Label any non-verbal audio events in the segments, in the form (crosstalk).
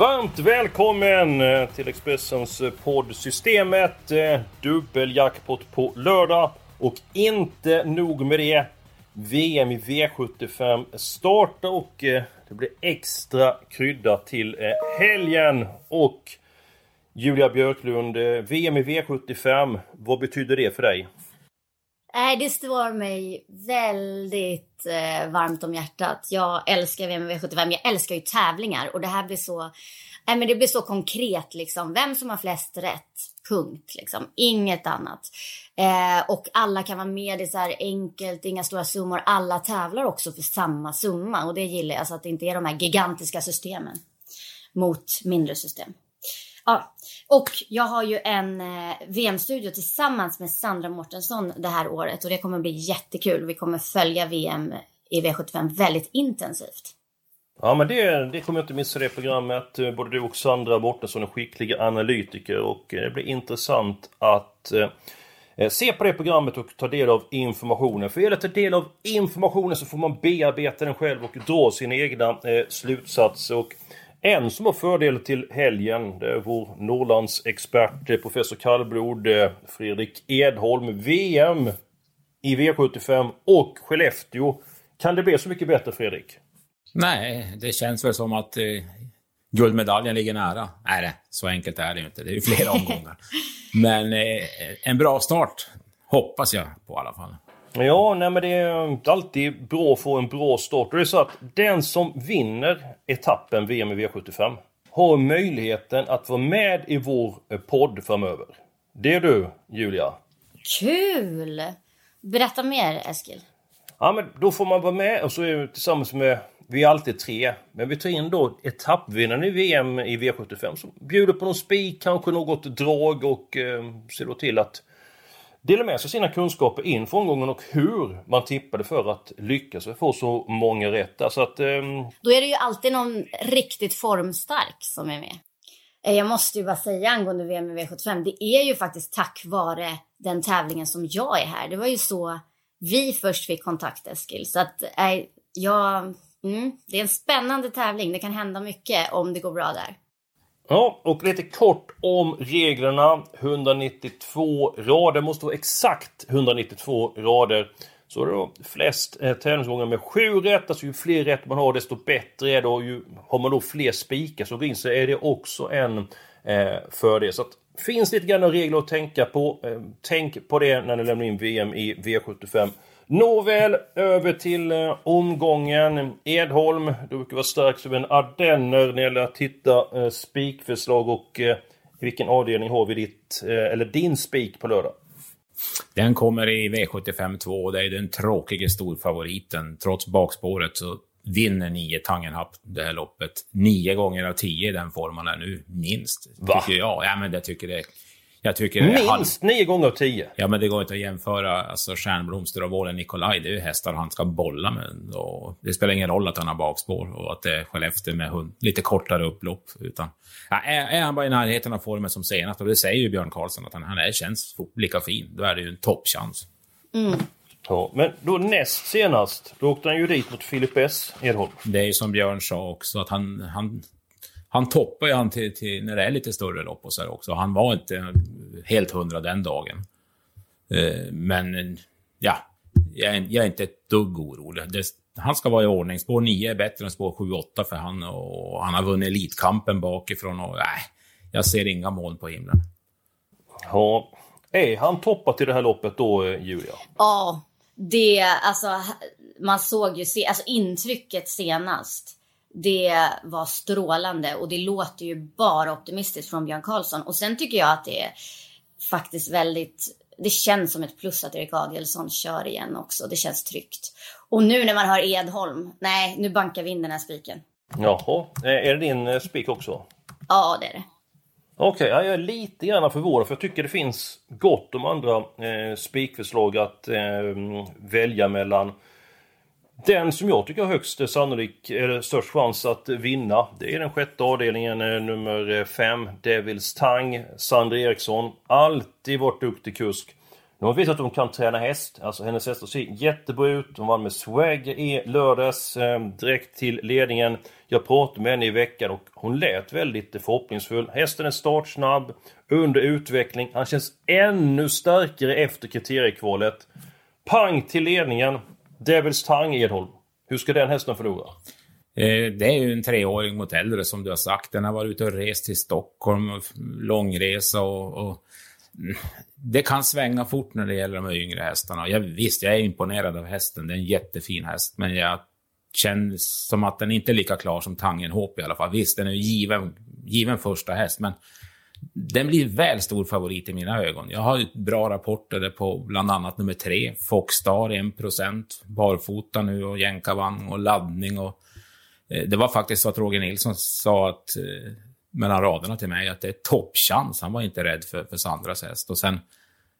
Varmt välkommen eh, till Expressens eh, podd Systemet. Eh, dubbeljackpot på lördag. Och inte nog med det. VM i V75 startar och det blir extra krydda till helgen. Och Julia Björklund, VM i V75, vad betyder det för dig? Nej, det står mig väldigt eh, varmt om hjärtat. Jag älskar VMV 75. Jag älskar ju tävlingar och det här blir så... Nej, men det blir så konkret liksom. Vem som har flest rätt. Punkt liksom. Inget annat. Eh, och alla kan vara med. Det är så här enkelt, inga stora summor. Alla tävlar också för samma summa och det gillar jag. så att det inte är de här gigantiska systemen mot mindre system. Ja, och jag har ju en eh, VM-studio tillsammans med Sandra Mårtensson det här året och det kommer bli jättekul. Vi kommer följa VM i V75 väldigt intensivt. Ja men det, det kommer jag inte missa det programmet. Eh, både du och Sandra Mårtensson är skickliga analytiker och eh, det blir intressant att se på det programmet och ta del av informationen. För att ta del av informationen så får man bearbeta den själv och dra sina egna eh, slutsatser. Och en som har fördel till helgen, det är vår Norrlandsexpert, eh, professor Kallblod, eh, Fredrik Edholm. VM i V75 och Skellefteå. Kan det bli så mycket bättre, Fredrik? Nej, det känns väl som att eh, guldmedaljen ligger nära. Nej, det, så enkelt är det ju inte. Det är ju flera (laughs) omgångar. Men eh, en bra start hoppas jag på i alla fall. Ja, nej men det är alltid bra att få en bra start. Det är så att den som vinner etappen VM i V75 har möjligheten att vara med i vår podd framöver. Det är du, Julia. Kul! Berätta mer, Eskil. Ja, men då får man vara med och så är vi tillsammans med vi är alltid tre. Men vi tar in då etappvinnaren i VM i V75 som bjuder på någon spik, kanske något drag och eh, ser då till att dela med sig sina kunskaper inför omgången och hur man tippade för att lyckas och få så många rätt. Så att, um... Då är det ju alltid någon riktigt formstark som är med. Eh, jag måste ju bara säga angående VM i V75, det är ju faktiskt tack vare den tävlingen som jag är här. Det var ju så vi först fick kontakt Eskil. Så att äh, jag, mm, det är en spännande tävling. Det kan hända mycket om det går bra där. Ja, och lite kort om reglerna. 192 rader, måste vara exakt 192 rader. Så är det då flest eh, tävlingsgångar med sju rätt. Alltså ju fler rätt man har desto bättre är det. Och ju, har man då fler spikar som vinner så är det också en eh, fördel. Så att, finns lite grann regler att tänka på. Eh, tänk på det när ni lämnar in VM i V75. Nåväl, över till eh, omgången. Edholm, du brukar vara stark som en ardenner när det gäller att hitta eh, spikförslag och eh, vilken avdelning har vi ditt, eh, eller din spik på lördag? Den kommer i V75 2 och det är den tråkiga storfavoriten. Trots bakspåret så vinner nio Tangenhap det här loppet. Nio gånger av tio i den formen är nu, minst. Va? Tycker jag. Ja, men det tycker det jag tycker Minst nio gånger av tio? Ja, men det går inte att jämföra alltså, Stjärnblomster och Vålen Nikolaj. Det är ju hästar han ska bolla med. Och det spelar ingen roll att han har bakspår och att det är Skellefteå med hund, lite kortare upplopp. Utan, ja, är, är, han bara i närheten av formen som senast, och det säger ju Björn Karlsson, att han, han är, känns lika fin, då är det ju en toppchans. Mm. Ja, men då näst senast, då åkte han ju dit mot Filip S. Edholm. Det är ju som Björn sa också, att han, han han toppar ju han till, till, när det är lite större lopp och så också. Han var inte helt hundra den dagen. Eh, men ja, jag är, jag är inte ett dugg orolig. Det, han ska vara i ordning. Spår 9 är bättre än spår 7-8 för han och han har vunnit Elitkampen bakifrån och nej, jag ser inga moln på himlen. Ja, är han toppat i det här loppet då, Julia? Ja, det, alltså man såg ju, alltså intrycket senast det var strålande och det låter ju bara optimistiskt från Björn Karlsson. Och sen tycker jag att det är faktiskt väldigt det känns som ett plus att Erik Adielsson kör igen också. Det känns tryggt. Och nu när man hör Edholm, nej, nu bankar vi in den här spiken. Jaha, eh, är det din eh, spik också? Ja, det är det. Okej, ja, jag är lite grann förvånad för jag tycker det finns gott om andra eh, spikförslag att eh, välja mellan. Den som jag tycker har högst sannolik, eller störst chans att vinna, det är den sjätte avdelningen, eh, nummer eh, 5, Devils Tang, Sandra Eriksson. Alltid varit duktig kusk. Nu har hon visat att hon kan träna häst. Alltså hennes hästar ser jättebra ut. Hon vann med Swagger i lördags. Eh, direkt till ledningen. Jag pratade med henne i veckan och hon lät väldigt förhoppningsfull. Hästen är startsnabb, under utveckling. Han känns ännu starkare efter kriteriekvalet. Pang till ledningen. Devils Tang Edholm. Hur ska den hästen förlora? Eh, det är ju en treåring mot äldre som du har sagt. Den har varit ute och rest till Stockholm, långresa och, och mm, det kan svänga fort när det gäller de yngre hästarna. Jag, visst, jag är imponerad av hästen. Det är en jättefin häst. Men jag känner som att den inte är lika klar som Tangenhop i alla fall. Visst, den är given, given första häst, men den blir väl stor favorit i mina ögon. Jag har bra rapporter på bland annat nummer tre, Foxstar 1%, barfota nu och jänkarvagn och laddning. Och, eh, det var faktiskt så att Roger Nilsson sa att eh, mellan raderna till mig att det är toppchans. Han var inte rädd för, för Sandras häst. Och sen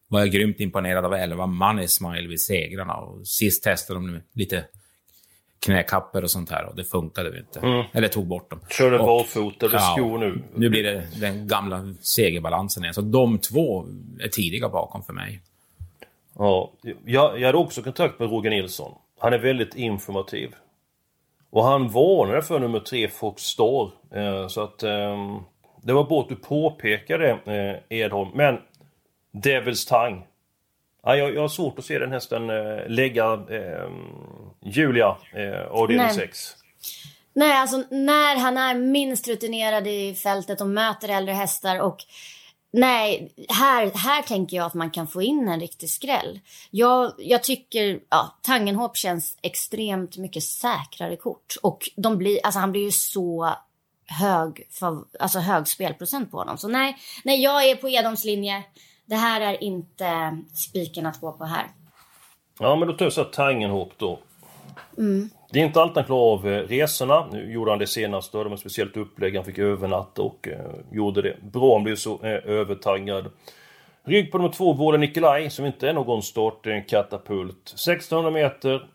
var jag grymt imponerad av 11 Money Smile vid segrarna. Och sist testade de lite knäkapper och sånt här och det funkade inte. Mm. Eller tog bort dem. Körde barfota med ja, skor nu. Nu blir det den gamla segerbalansen igen. Så de två är tidiga bakom för mig. Ja, jag, jag hade också kontakt med Roger Nilsson. Han är väldigt informativ. Och han varnade för nummer tre Fox Star. Eh, så att eh, det var bra att du påpekade eh, Edholm. Men Devils Tang. Ja, jag, jag har svårt att se den hästen eh, lägga eh, Julia, eh, avdelning 6. Nej, alltså när han är minst rutinerad i fältet och möter äldre hästar och Nej, här, här tänker jag att man kan få in en riktig skräll. Jag, jag tycker, ja, Tangenhop känns extremt mycket säkrare kort. Och de blir, alltså han blir ju så hög, alltså hög spelprocent på honom. Så nej, nej jag är på Edholms linje. Det här är inte spiken att gå på här. Ja, men då tar jag så Tangenhop då. Mm. Det är inte alltid han klarar av eh, resorna. Nu gjorde han det senast. Då hade man speciellt upplägg. Han fick övernatta och eh, gjorde det bra. Han blev så eh, övertaggad. Rygg på nummer två, Vården Nikolaj, som inte är någon startkatapult. 1600 meter.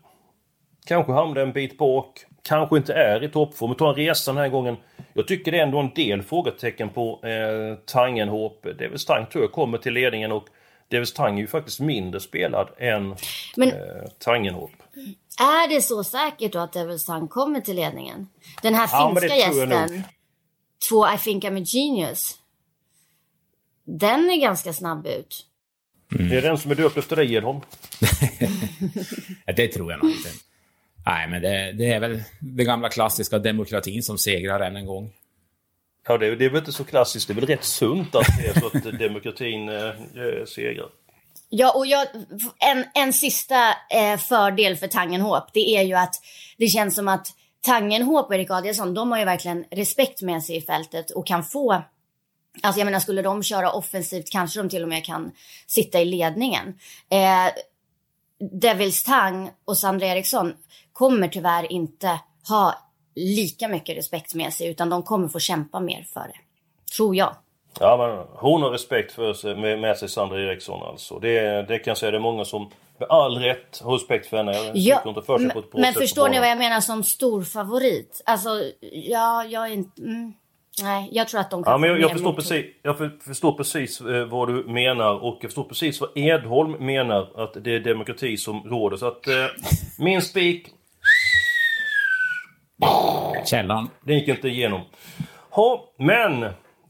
Kanske hamnar en bit bak. Kanske inte är i toppform. Vi tar en resa den här gången. Jag tycker det är ändå en del frågetecken på eh, Tangenhop. Davis Tang tror jag kommer till ledningen och Davis Tang är ju faktiskt mindre spelad än Men... eh, Tangenhop. Är det så säkert då att Devils Tang kommer till ledningen? Den här ja, finska gästen, två I think I'm a genius. Den är ganska snabb ut. Mm. Det är den som är döpt efter dig, Edholm. (laughs) det tror jag nog inte. Nej, men det, det, är väl den gamla klassiska demokratin som segrar än en gång. Ja, det, det är väl inte så klassiskt. Det är väl rätt sunt att det är så att demokratin eh, segrar. Ja, och jag, en, en sista eh, fördel för Tangenhop, det är ju att det känns som att Tangenhop och Erik Adielsson, de har ju verkligen respekt med sig i fältet och kan få Alltså jag menar, skulle de köra offensivt kanske de till och med kan sitta i ledningen. Eh, Devils Tang och Sandra Eriksson kommer tyvärr inte ha lika mycket respekt med sig utan de kommer få kämpa mer för det. Tror jag. Ja, men hon har respekt för sig, med, med sig Sandra Eriksson alltså. Det, det kan jag säga, det är många som med all rätt har respekt för henne. Ja, inte för sig på ett men förstår ni vad jag menar som stor favorit? Alltså, ja, jag är inte... Mm, nej, jag tror att de kan ja, men jag, jag förstår, precis, jag förstår precis vad du menar och jag förstår precis vad Edholm menar att det är demokrati som råder. Så att eh, min spik... Källan. Den gick inte igenom. Ha, men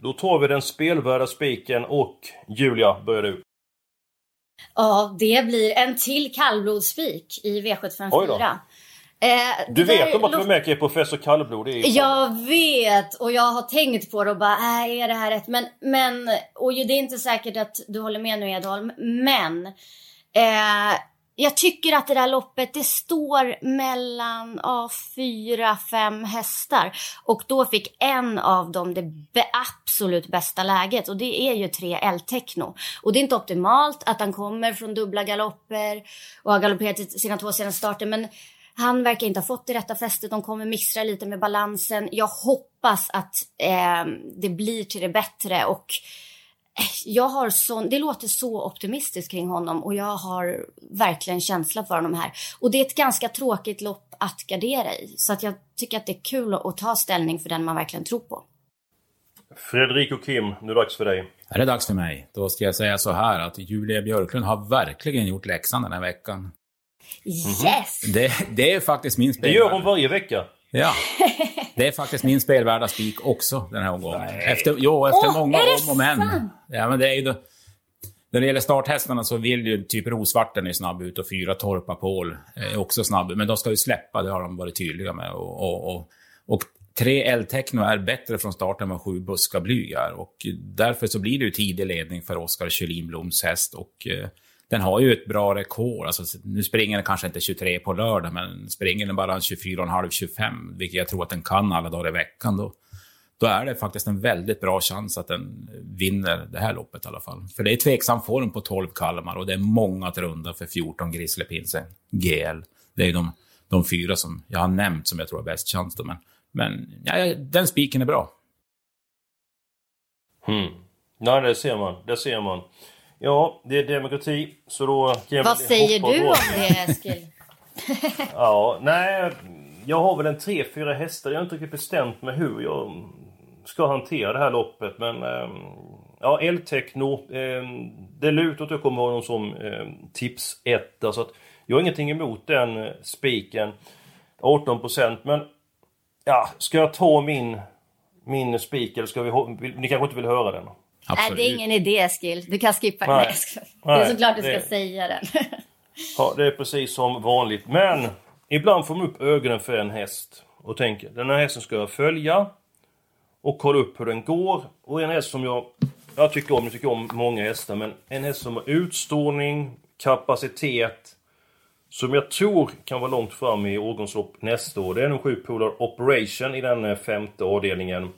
då tar vi den spelvärda spiken och Julia, börjar du. Ja, det blir en till kallblodsspik i V754. Eh, du vet om att du är med i Professor Kallblod? jag vet och jag har tänkt på det och bara, äh, är det här rätt? Men, men och det är inte säkert att du håller med nu Edholm, men eh, jag tycker att det där loppet, det står mellan ja, fyra, fem hästar. Och då fick en av dem det absolut bästa läget och det är ju tre L-techno. Och det är inte optimalt att han kommer från dubbla galopper och har galopperat sina två senaste starter. Men han verkar inte ha fått det rätta fästet. De kommer mixtra lite med balansen. Jag hoppas att eh, det blir till det bättre och jag har sån, det låter så optimistiskt kring honom och jag har verkligen känsla för honom här. Och det är ett ganska tråkigt lopp att gardera i. Så att jag tycker att det är kul att ta ställning för den man verkligen tror på. Fredrik och Kim, nu är det dags för dig. Är det dags för mig? Då ska jag säga så här att Julia Björklund har verkligen gjort läxan den här veckan. Yes! Det, det är faktiskt min Det spel. gör hon varje vecka. Ja. (laughs) Det är faktiskt min spelvärda spik också den här omgången. Efter, jo, efter Åh, många om och men. Ja, men det är ju då, när det gäller starthästarna så vill ju typ Rosvarten är snabb ut och fyra Torpa Paul är också snabb. Men de ska ju släppa, det har de varit tydliga med. Och, och, och, och tre L-Techno är bättre från start än vad sju Buska Blyg är. Och därför så blir det ju tidig ledning för Oskar Kjellin-Bloms häst. Och eh, den har ju ett bra rekord. Alltså, nu springer den kanske inte 23 på lördag, men springer den bara 24,5-25, vilket jag tror att den kan alla dagar i veckan, då, då är det faktiskt en väldigt bra chans att den vinner det här loppet i alla fall. För det är tveksam form på 12 Kalmar och det är många att runda för 14 Grizzly GL. Det är de, de fyra som jag har nämnt som jag tror har bäst chans. Då, men men ja, den spiken är bra. Hmm. Nej, det ser man. Det ser man. Ja, det är demokrati, så då... Vad säger du om det Eskil? (laughs) Ja, nej. Jag har väl en tre, fyra hästar. Jag har inte riktigt bestämt mig hur jag ska hantera det här loppet. Men ehm, ja, Eltechno. ehm, det lutar att jag kommer ha honom som eh, tips 1. Så att jag har ingenting emot den eh, spiken. 18% men ja, ska jag ta min, min spik eller ska vi... ni kanske inte vill höra den? Nej, det är ingen idé Eskil. Du kan skippa Nej. Det är såklart du ska det- säga den. Ja, det är precis som vanligt. Men ibland får man upp ögonen för en häst och tänker den här hästen ska jag följa och kolla upp hur den går. Och en häst som jag, jag tycker om, jag tycker om många hästar, men en häst som har utstrålning, kapacitet, som jag tror kan vara långt fram i årgångslopp nästa år. Det är en sju Polar Operation i den eh, femte avdelningen.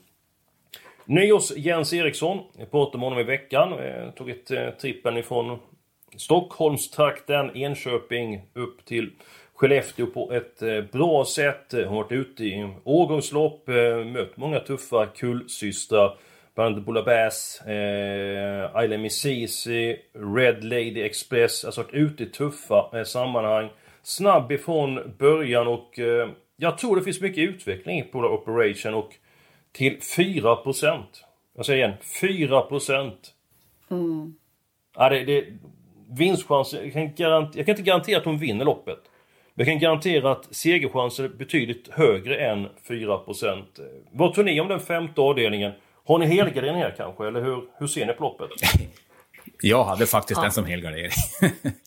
Nyårs Jens Eriksson, jag pratade med honom i veckan. Eh, tog ett eh, trippen ifrån Stockholmstrakten, Enköping upp till Skellefteå på ett eh, bra sätt. Hon Har varit ute i årgångslopp, mött många tuffa kullsystrar. Bland annat Bulla Bass, eh, Ayla Misisi, Red Lady Express. Alltså varit ute i tuffa eh, sammanhang. Snabb ifrån början och eh, jag tror det finns mycket utveckling i Operation och till 4%. Jag säger igen, 4%. Ja, det, det, vinstchans, jag kan, garant, jag kan inte garantera att hon vinner loppet. Men jag kan garantera att segerchansen är betydligt högre än 4%. Vad tror ni om den femte avdelningen? Har ni helgardering här kanske, eller hur, hur ser ni på loppet? (laughs) Jag hade faktiskt den som helgardering.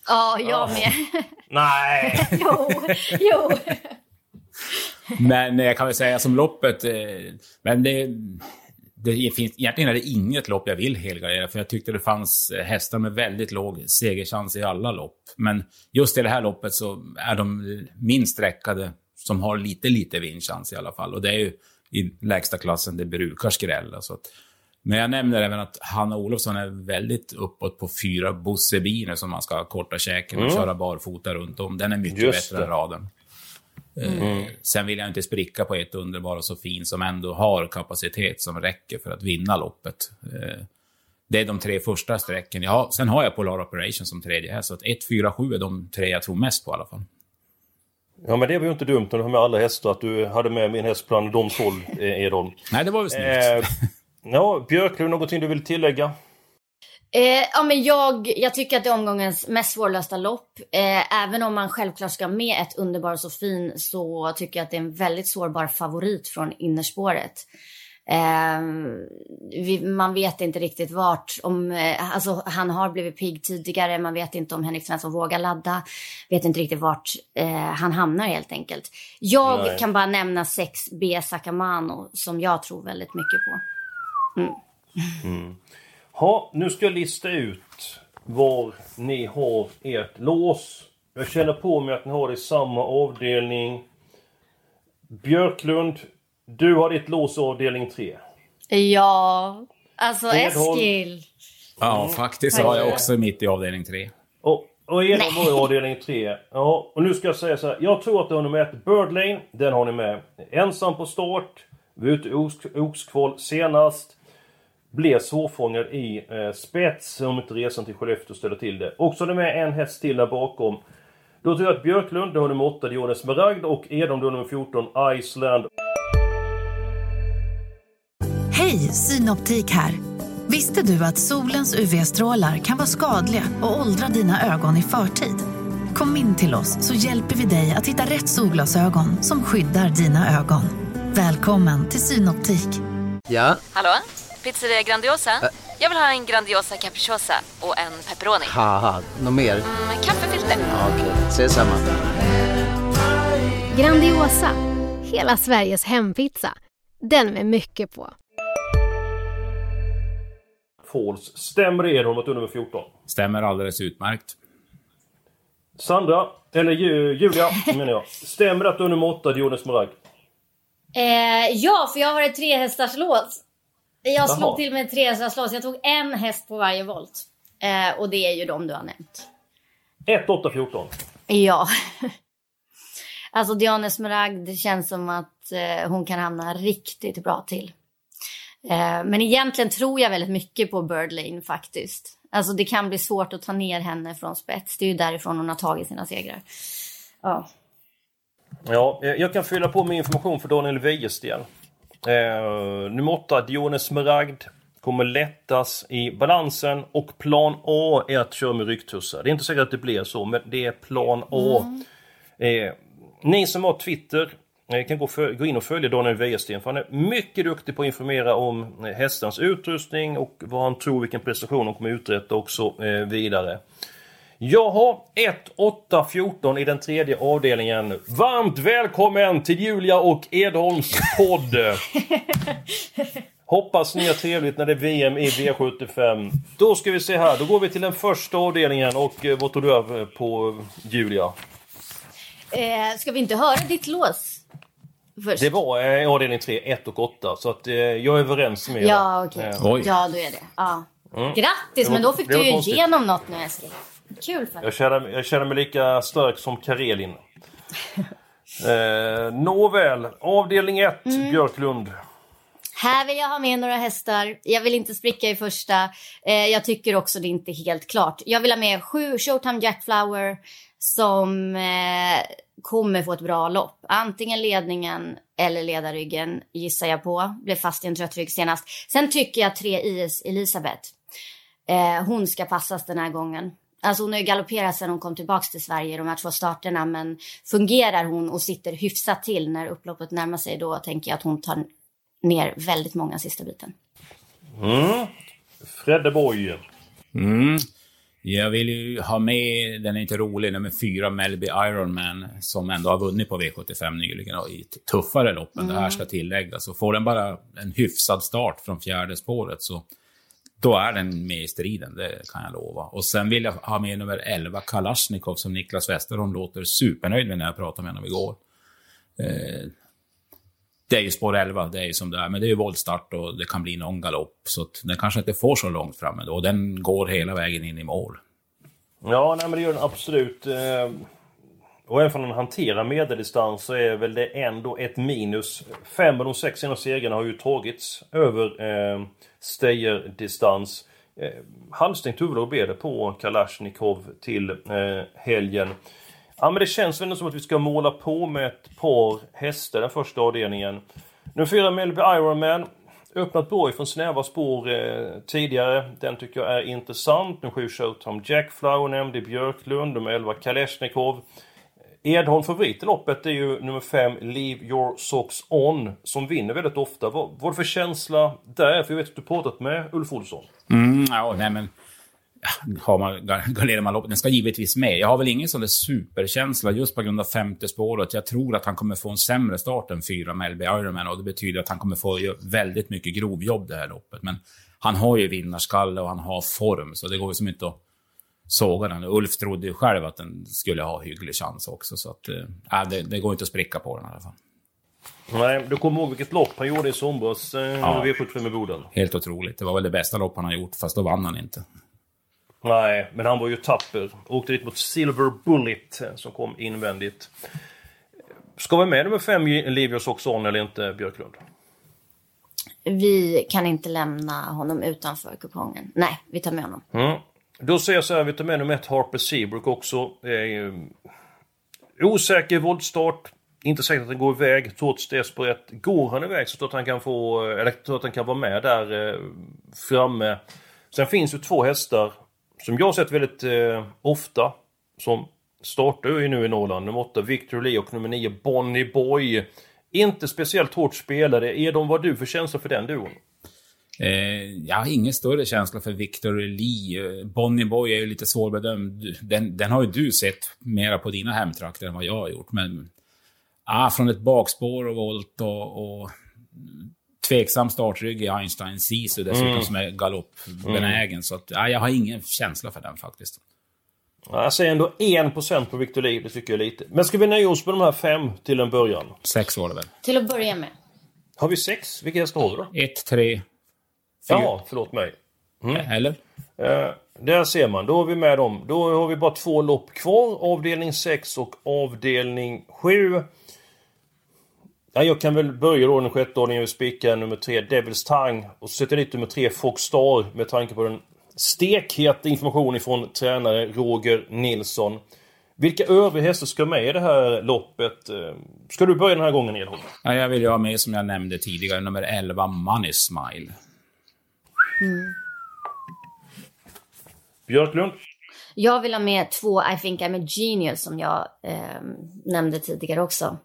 Ja, jag (laughs) med. Nej! (laughs) jo, jo. (laughs) Men jag kan väl säga som loppet, eh, men det, det finns, egentligen är det inget lopp jag vill helgardera, för jag tyckte det fanns eh, hästar med väldigt låg segerchans i alla lopp. Men just i det här loppet så är de minst räckade som har lite, lite vinstchans i alla fall. Och det är ju i lägsta klassen det brukar skrälla. Så att, men jag nämner även att Hanna Olofsson är väldigt uppåt på fyra Bosse som man ska korta käken och Mm. köra barfota runt om. Den är mycket Just bättre det. än raden. Eh, Sen vill jag inte spricka på ett underbara så fin som ändå har kapacitet som räcker för att vinna loppet. Eh, Det är de tre första strecken. Ja, sen har jag Polar Operation som tredje häst, så att 1, 4, 7 är de tre jag tror mest på i alla fall. Ja men det var ju inte dumt när du har med alla hästar att du hade med min häst bland de 12 eh, Edholm. Nej, det var väl snyggt. Eh, ja, Björklund, någonting du vill tillägga? Eh, ja, men jag, jag tycker att det är omgångens mest svårlösta lopp. Eh, även om man självklart ska med ett underbar så fin så tycker jag att det är en väldigt sårbar favorit från innerspåret. Eh, vi, man vet inte riktigt vart, om, eh, alltså han har blivit pigg tidigare, man vet inte om Henrik Svensson vågar ladda, vet inte riktigt vart eh, han hamnar helt enkelt. Jag Nej. kan bara nämna 6B Sakamano som jag tror väldigt mycket på. Ja, nu ska jag lista ut var ni har ert lås Jag känner på mig att ni har det i samma avdelning. Björklund, du har ditt lås i avdelning 3. Ja, alltså Edholm. Eskil. Ja, faktiskt har jag också mitt i avdelning tre. Och, och Edholm var i avdelning 3. Ja, och nu ska jag säga så här. Jag tror att du har nummer 1, Bird Lane. Den har ni med. Ensam på start. Vi var ute i Ox- senast. Blev svårfångad i eh, spets om inte resan till Skellefteå ställer till det. Och så är det med en häst till där bakom. Då tror jag att Björklund, du har nummer 8, Dionis Smaragd och du har nummer 14, Iceland. Hej, Synoptik här. Visste du att solens UV-strålar kan vara skadliga och åldra dina ögon i förtid? Kom in till oss så hjälper vi dig att hitta rätt solglasögon som skyddar dina ögon. Välkommen till Synoptik. Ja, Hallå? Pizzeria Grandiosa? Jag vill ha en Grandiosa capriciosa och en pepperoni. haha, något mer? Med kaffefilter. Ja, Okej, ses samma. Grandiosa, hela Sveriges hempizza. Den med mycket på. Falls. Stämmer Edholm är nummer 14? Stämmer alldeles utmärkt. Sandra, eller Ju, Julia menar jag. Stämmer att du är nummer 8, Dionis Smaragd? Eh, ja, för jag har ett trehästars lås. Jag Jaha. slog till med trehästars lås. Jag tog en häst på varje volt. Eh, och det är ju de du har nämnt. 1, 8, 14. Ja. (laughs) alltså Diana Smaragd, det känns som att eh, hon kan hamna riktigt bra till. Eh, men egentligen tror jag väldigt mycket på Bird Lane faktiskt. Alltså det kan bli svårt att ta ner henne från spets. Det är ju därifrån hon har tagit sina segrar. Ja. Ja, eh, jag kan fylla på med information för Daniel Wäjersten. Eh, nummer 8, Dionis Smaragd. Kommer lättas i balansen och plan A är att köra med rycktussar. Det är inte säkert att det blir så, men det är plan A. Eh, ni som har Twitter eh, kan gå, för, gå in och följa Daniel Wäjersten för han är mycket duktig på att informera om eh, hästens utrustning och vad han tror vilken prestation de kommer uträtta och så eh, vidare. Jag har 1, 8, 14 i den tredje avdelningen. Varmt välkommen till Julia och Edholms podd! Hoppas ni har trevligt när det är VM i V75. Då ska vi se här, då går vi till den första avdelningen och eh, vad tog du över på Julia? Eh, ska vi inte höra ditt lås först? Det var eh, avdelning 3, 1 och 8 så att eh, jag är överens med er. Ja, okej. Eh, Oj. Ja, då är det. Ja. Mm. Grattis, Det var- men då fick du ju konstigt. igenom något nu Eskil. Kul dig. Jag känner, jag känner mig lika stark som Karelin. (laughs) Eh, nåväl, avdelning 1, Mm. Björklund. Här vill jag ha med några hästar. Jag vill inte spricka i första. Eh, jag tycker också det är inte helt klart. Jag vill ha med sju Showtime Jackflower som eh, kommer få ett bra lopp. Antingen ledningen eller ledarryggen gissar jag på. Blev fast i en trött rygg senast. Sen tycker jag tre IS Elisabeth. Eh, hon ska passas den här gången. Alltså hon har ju galopperat sedan hon kom tillbaka till Sverige de här två starterna. Men fungerar hon och sitter hyfsat till när upploppet närmar sig då tänker jag att hon tar ner väldigt många sista biten. Mm. Fredde Boy. Mm. Jag vill ju ha med, den är inte rolig, nummer fyra Melby Ironman som ändå har vunnit på V75 nyligen och i tuffare lopp än det här ska tilläggas. Så får den bara en hyfsad start från fjärde spåret så då är den med i striden, det kan jag lova. Och sen vill jag ha med nummer 11 Kalashnikov som Niklas Westerholm låter supernöjd med när jag pratade med honom igår. Eh, det är ju spår 11, det är ju som det är, men det är ju våldstart och det kan bli någon galopp. Så att den kanske inte får så långt fram ändå. Och den går hela vägen in i mål. Ja, nej, men det gör den absolut. Eh, och även om den hanterar medeldistans så är väl det ändå ett minus. Fem av de sex senaste segrarna har ju tagits över eh, Steyr-distans. Eh, halvstängt huvudlag blir det på Kalashnikov till eh, helgen. Ja men det känns väl ändå som att vi ska måla på med ett par hästar den första avdelningen. Nu fyra Melby Ironman. Öppnat bra ifrån snäva spår eh, tidigare. Den tycker jag är intressant. Nummer 7 Showtime Jackflower nämnde Björklund. Nummer 11 Kalashnikov. Edholm favorit i loppet är ju nummer 5 Leave Your Socks On som vinner väldigt ofta. Vad, vad är det för känsla där? För jag vet att du pratat med Ulf Olsson. Mm, ja, nej men... Har man, garderar man loppet, den ska givetvis med. Jag har väl ingen sån där superkänsla just på grund av femte spåret. Jag tror att han kommer få en sämre start än fyra med LB Ironman och det betyder att han kommer få väldigt mycket grovjobb det här loppet. Men han har ju vinnarskalle och han har form, så det går ju som inte att såga den. Ulf trodde ju själv att den skulle ha hygglig chans också. Så att, äh, det, det går inte att spricka på den i alla fall. Nej, du kommer ihåg vilket lopp han gjorde i somras, eh, Ja. V75 i Boden? Helt otroligt. Det var väl det bästa lopp han har gjort, fast då vann han inte. Nej, men han var ju tapper. Åkte dit mot Silver Bullet eh, som kom invändigt. Ska vi med nummer fem, Livius Oxon eller inte, Björklund? Vi kan inte lämna honom utanför kupongen. Nej, vi tar med honom. Mm. Då säger jag så här, vi tar med nummer ett, Harper Seabrook också. Eh, osäker voltstart. Inte säkert att den går iväg trots det spåret. Går han iväg så tror jag att han kan få, eller tror att han kan vara med där eh, framme. Sen finns ju två hästar som jag har sett väldigt eh, ofta. Som startar ju nu i Norrland. Nummer 8 Victor Lee och nummer 9 Bonnie Boy. Inte speciellt hårt spelade. Är de vad du för känsla för den duon? Eh, jag har ingen större känsla för Victor Lee. Bonnie Boy är ju lite svårbedömd. Den, den har ju du sett mera på dina hemtrakter än vad jag har gjort. Men ah, från ett bakspår och volt och, och tveksam startrygg i Einstein Sisu dessutom Mm. som är galoppbenägen. Så att, ah, jag har ingen känsla för den faktiskt. Ja, Jag säger ändå 1% på Victor Lee, det tycker jag är lite. Men ska vi nöja oss med de här fem till en början? Sex var det väl? Till att börja med. Har vi sex? Vilka hästar har då? Ett, tre, Ja, förlåt mig. Eller? Eh, där ser man, då har vi med dem. Då har vi bara två lopp kvar. Avdelning 6 och avdelning 7. Ja, jag kan väl börja då den sjätte avdelningen. Vi spikar nummer 3, Devils Tang. Och så sätter jag dit nummer 3, Fox Star. Med tanke på den stekheta informationen från tränare Roger Nilsson. Vilka övriga hästar ska med i det här loppet? Eh, Ska du börja den här gången Edholm? Ja, jag vill ju ha med, som jag nämnde tidigare, nummer 11, Money Smile. Björklund? Jag vill ha med två I think I'm a genius som jag eh, nämnde tidigare också.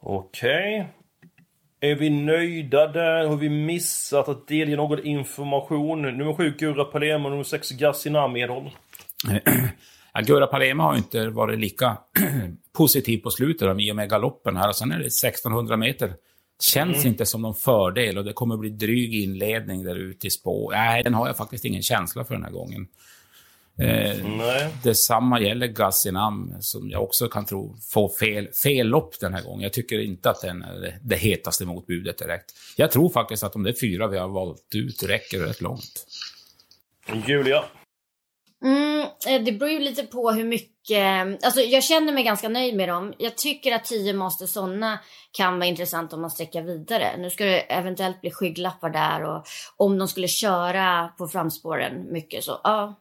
Okej. Är vi nöjda där? Har vi missat att delge någon information? Nummer 7 Gurra Palema och nummer 6 Gassinam Edholm. (clears throat) Ja, Gurra Palema har inte varit lika (clears throat) positiv på slutet i och med galoppen här. Sen är det 1600 meter. Känns Mm. inte som någon fördel och det kommer bli dryg inledning där ute i spår. Nej, den har jag faktiskt ingen känsla för den här gången. Eh, Nej. Detsamma gäller Gassinam, som jag också kan tro får fel, fel lopp den här gången. Jag tycker inte att den är det, det hetaste motbudet direkt. Jag tror faktiskt att de där fyra vi har valt ut räcker rätt långt. Julia? Eh, det beror ju lite på hur mycket... Alltså jag känner mig ganska nöjd med dem. Jag tycker att 10 Master Sonna kan vara intressant om man sträcker vidare. Nu ska det eventuellt bli skygglappar där och om de skulle köra på framspåren mycket så ja.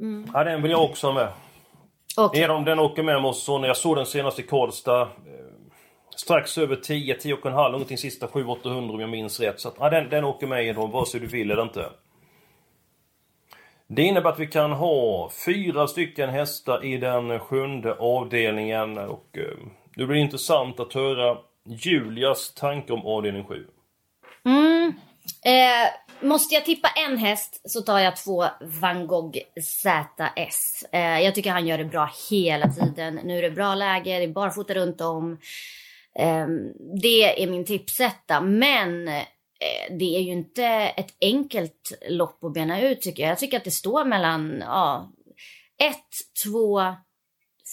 Mm. Ja, den vill jag också ha med. Okej. Edholm, den åker med oss. Så när jag såg den senast i Karlstad. Eh, strax över 10, 10,5 någonting sista 700-800 om jag minns rätt. Så att, ja, den, den åker med Edholm, vare sig du vill eller inte. Det innebär att vi kan ha fyra stycken hästar i den sjunde avdelningen. Och eh, det blir intressant att höra Julias tanke om avdelning 7. Mm. Eh, måste jag tippa en häst så tar jag två Van Gogh ZS. Eh, jag tycker han gör det bra hela tiden. Nu är det bra läge, det är barfota runt om. Eh, det är min tipsetta. Men det är ju inte ett enkelt lopp att bena ut tycker jag. Jag tycker att det står mellan ja, ett, två,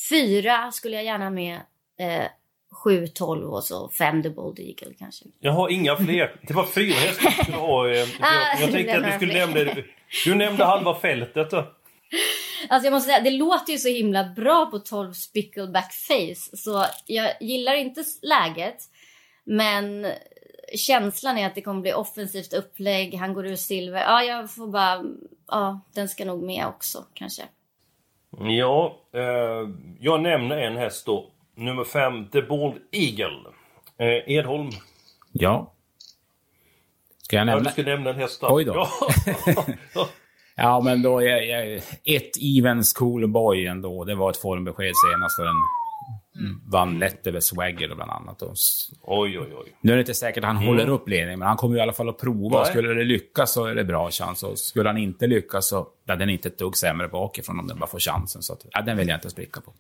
fyra skulle jag gärna med. Eh, 7, 12 och så 5 The Bold Eagle kanske. Jag har inga fler. Det var fyra hästar du skulle ha. eh, Jag, Ah, jag tänkte att du skulle nämna. Du nämnde halva fältet. då. Alltså jag måste säga, det låter ju så himla bra på 12 Spickleback Face. Så jag gillar inte läget. Men känslan är att det kommer bli offensivt upplägg. Han går ur silver. Ja, jag får bara... Ja, den ska nog med också kanske. Ja, eh, jag nämner en häst då. Nummer fem, The Bald Eagle. Eh, Edholm. Ja. Ska jag Ja, nämna? du ska nämna en häst. Oj då. Ja. (laughs) Ja, men då är jag... Ett Evens Cool Boy ändå. Det var ett formbesked senast och den vann lätt över Swagger bland annat. Och Oj, oj, oj. nu är det inte säkert att han Mm. håller upp ledningen, men han kommer ju i alla fall att prova. Nej. Skulle det lyckas så är det bra chans. Och skulle han inte lyckas så ja, den är inte ett dugg sämre bakifrån om den bara får chansen. Så att, ja, den vill jag inte spricka på.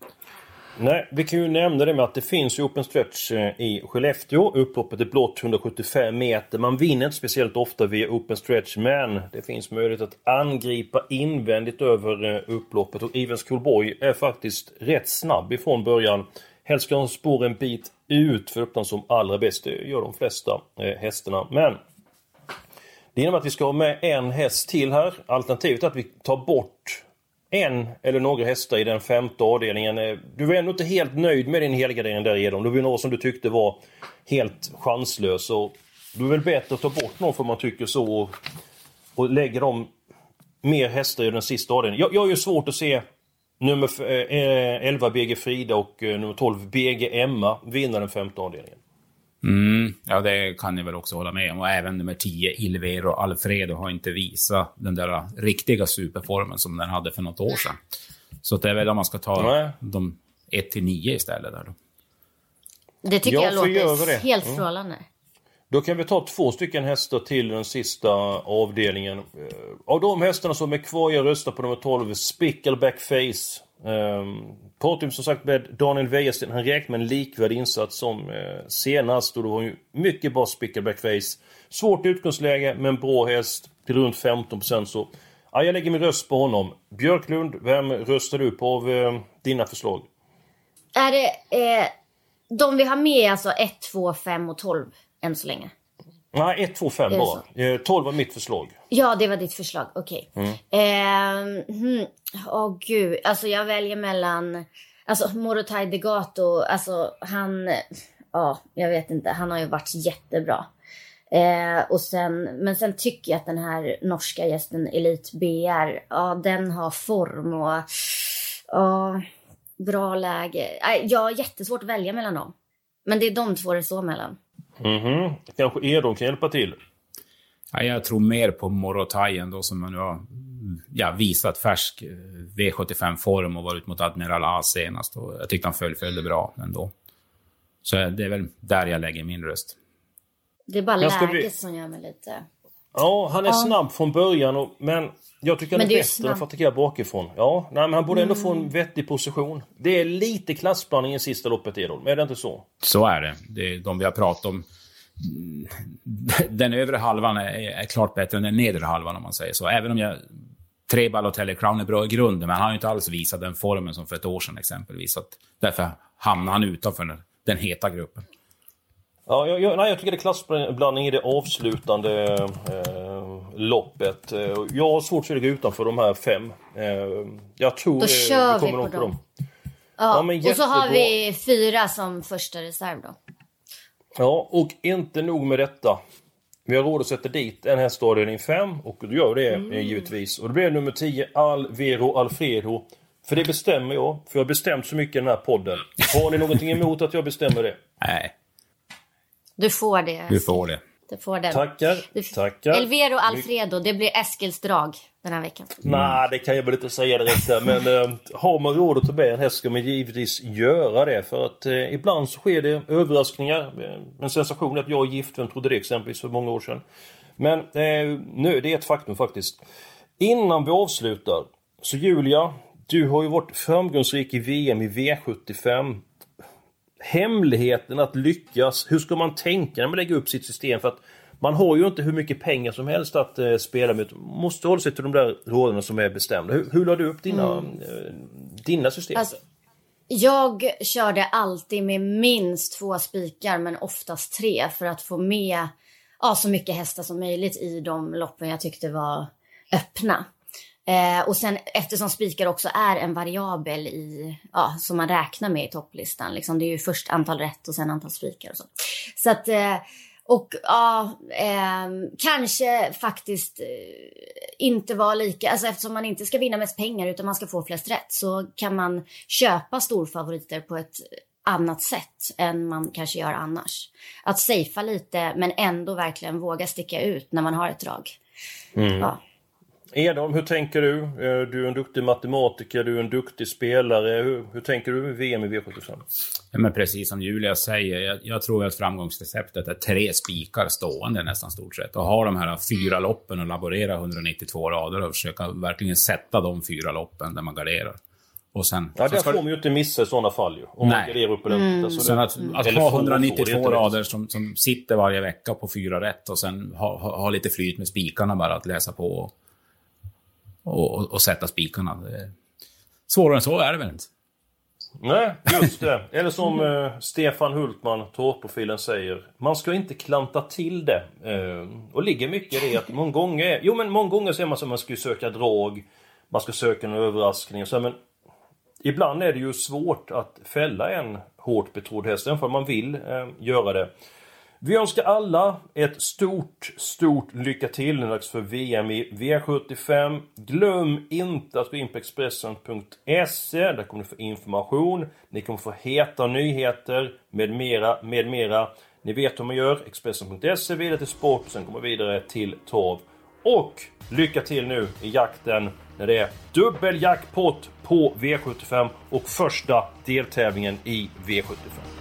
Nej, vi kan ju nämna det med att det finns ju Open Stretch eh, i Skellefteå. Upploppet är blott 175 meter. Man vinner inte speciellt ofta via Open Stretch men det finns möjlighet att angripa invändigt över eh, upploppet och Evens Coolboy är faktiskt rätt snabb ifrån början. Helst ska de spår en bit ut för att som allra bäst. Det gör de flesta eh, hästarna. Men det innebär att vi ska ha med en häst till här. Alternativet är att vi tar bort en eller några hästar i den femte avdelningen. Eh, du var ändå inte helt nöjd med din helgardering där Edom. Det var några som du tyckte var helt chanslös. Och då är det väl bättre att ta bort någon för man tycker så och, och lägga dem mer hästar i den sista avdelningen. Jag, jag har ju svårt att se nummer 11 eh, BG Frida och eh, nummer 12 BG Emma vinna den femte avdelningen. Mm, ja, det kan jag väl också hålla med om. Och även nummer 10, Ilvero Alfredo, har inte visat den där riktiga superformen som den hade för något år sedan. Så det är väl om man ska ta Nej. de 1 till 9 istället. Där då. Det tycker Ja, jag vi låter det. helt Mm. strålande. Då kan vi ta två stycken hästar till den sista avdelningen. Eh, Av de hästarna som är kvar, jag röstar på nummer 12, Spickleback Face. Ehm, um, pratar som sagt med Daniel Wäjersten. Han räknar med en likvärdig insats som eh, senast och då var ju mycket bra Spickleback Face. Svårt utgångsläge men bra häst till runt 15% så ja, jag lägger min röst på honom. Björklund, vem röstar du på av eh, dina förslag? Är det... Eh, de vi har med alltså 1, 2, 5 och 12 än så länge. Nej, 1, 2, 5 Är det bara. Eh, 12 var mitt förslag. Ja, det var ditt förslag. Okej. Mm. Ehm, hmm. Åh gud, alltså jag väljer mellan... Alltså Morotai Degato, alltså han... Ja, jag vet inte. Han har ju varit jättebra. Eh, och sen, men sen tycker jag att den här norska gästen Elite BR, ja den har form och ja, bra läge. Jag har jättesvårt att välja mellan dem. Men det är de två det står mellan. Mhm. Kanske Edon kan hjälpa till? Ja, jag tror mer på Morotajen då som nu har ja, visat färsk eh, V75-form och varit mot Admiral A senast. Och jag tyckte han fullföljde bra ändå. Så det är väl där jag lägger min röst. Det är bara läget vi- som gör mig lite... Ja, han är Ja. snabb från början och, men jag tycker han är det är bättre än att attackera bakifrån. Ja, nej, men han borde ändå Mm. få en vettig position. Det är lite klassblandning i sista loppet men är det inte så? Så är det. Det är de vi har pratat om. Mm, Den övre halvan är, är klart bättre än den nedre halvan om man säger så. Även om jag... Tre Balotelli Crown är bra i grunden, men han har ju inte alls visat den formen som för ett år sedan exempelvis. Så att därför hamnar han utanför den, den heta gruppen. Ja, jag, jag, nej, jag tycker det är klassblandning i det avslutande eh, loppet. Eh, Jag har svårt att gå utanför de här fem. Eh, jag tror Då eh, kör vi kommer på nog dem. Ja, Ja, men och så har vi fyra som första reserv då. Ja, och inte nog med detta. Vi har råd att sätta dit en häst avdelning 5 och då gör vi det Mm. eh, givetvis. Och det blir nummer 10 Alvero Alfredo. För det bestämmer jag. För jag har bestämt så mycket i den här podden. Har ni någonting emot att jag bestämmer det? Nej, Du får det. du får det. Du får den. Tackar, Du- tackar. Elvero Alfredo, det blir Eskils drag den här veckan. Nej, det kan jag väl inte säga direkt där. Men eh, har man råd att ta med en häst ska man givetvis göra det. För att eh, ibland så sker det överraskningar. Eh, En sensation är att jag är gift. Vem trodde det exempelvis för många år sedan? Men eh, nu, det är ett faktum faktiskt. Innan vi avslutar. Så Julia, du har ju varit framgångsrik i VM i V75. Hemligheten att lyckas. Hur ska man tänka när man lägger upp sitt system? För att man har ju inte hur mycket pengar som helst att eh, spela med. Man måste hålla sig till de där råden som är bestämda. Hur, hur la du upp dina, Mm. eh, dina system? Alltså, jag körde alltid med minst två spikar men oftast tre för att få med ja, så mycket hästar som möjligt i de loppen jag tyckte var öppna. Eh, och sen eftersom spikar också är en variabel i, ja, som man räknar med i topplistan. Liksom, det är ju först antal rätt och sen antal spikar och så. Så att, eh, och ja, ehm, kanske faktiskt eh, inte vara lika, alltså eftersom man inte ska vinna mest pengar utan man ska få flest rätt så kan man köpa storfavoriter på ett annat sätt än man kanske gör annars. Att safea lite men ändå verkligen våga sticka ut när man har ett drag. Mm. Ja. Edholm, hur tänker du? Eh, Du är en duktig matematiker, du är en duktig spelare. Hur, hur tänker du med VM i V75? Ja, men precis som Julia säger, jag, jag tror att framgångsreceptet är tre spikar stående nästan stort sett. Och ha de här fyra loppen och laborera 192 rader och försöka verkligen sätta de fyra loppen där man garderar. Och sen... Ja, ska får man ju inte missa i sådana fall ju. Om man Nej. garderar upp ordentligt. Alltså, Sen att, att eller ha får- får, det är 192 inte rader som, som sitter varje vecka på fyra rätt och sen ha, ha, ha lite flyt med spikarna bara, att läsa på och, och, och, och sätta spikarna. Svårare än så är det väl inte? Nej, just det. Eller som eh, Stefan Hultman, torrprofilen, säger. Man ska inte klanta till det. Eh, och ligger mycket i det att många gånger... Jo men många gånger säger man så att man ska ju söka drag. Man ska söka en överraskning och så, men... Ibland är det ju svårt att fälla en hårt betrodd häst, även om man vill eh, göra det. Vi önskar alla ett stort, stort lycka till. Nu är dags för VM i V75. Glöm inte att gå in på Expressen.se. Där kommer ni få information. Ni kommer få heta nyheter med mera, med mera. Ni vet hur man gör. Expressen.se vidare till sport, sen kommer vidare till torv. Och lycka till nu i jakten när det är dubbel jackpot på V75 och första deltävlingen i V75.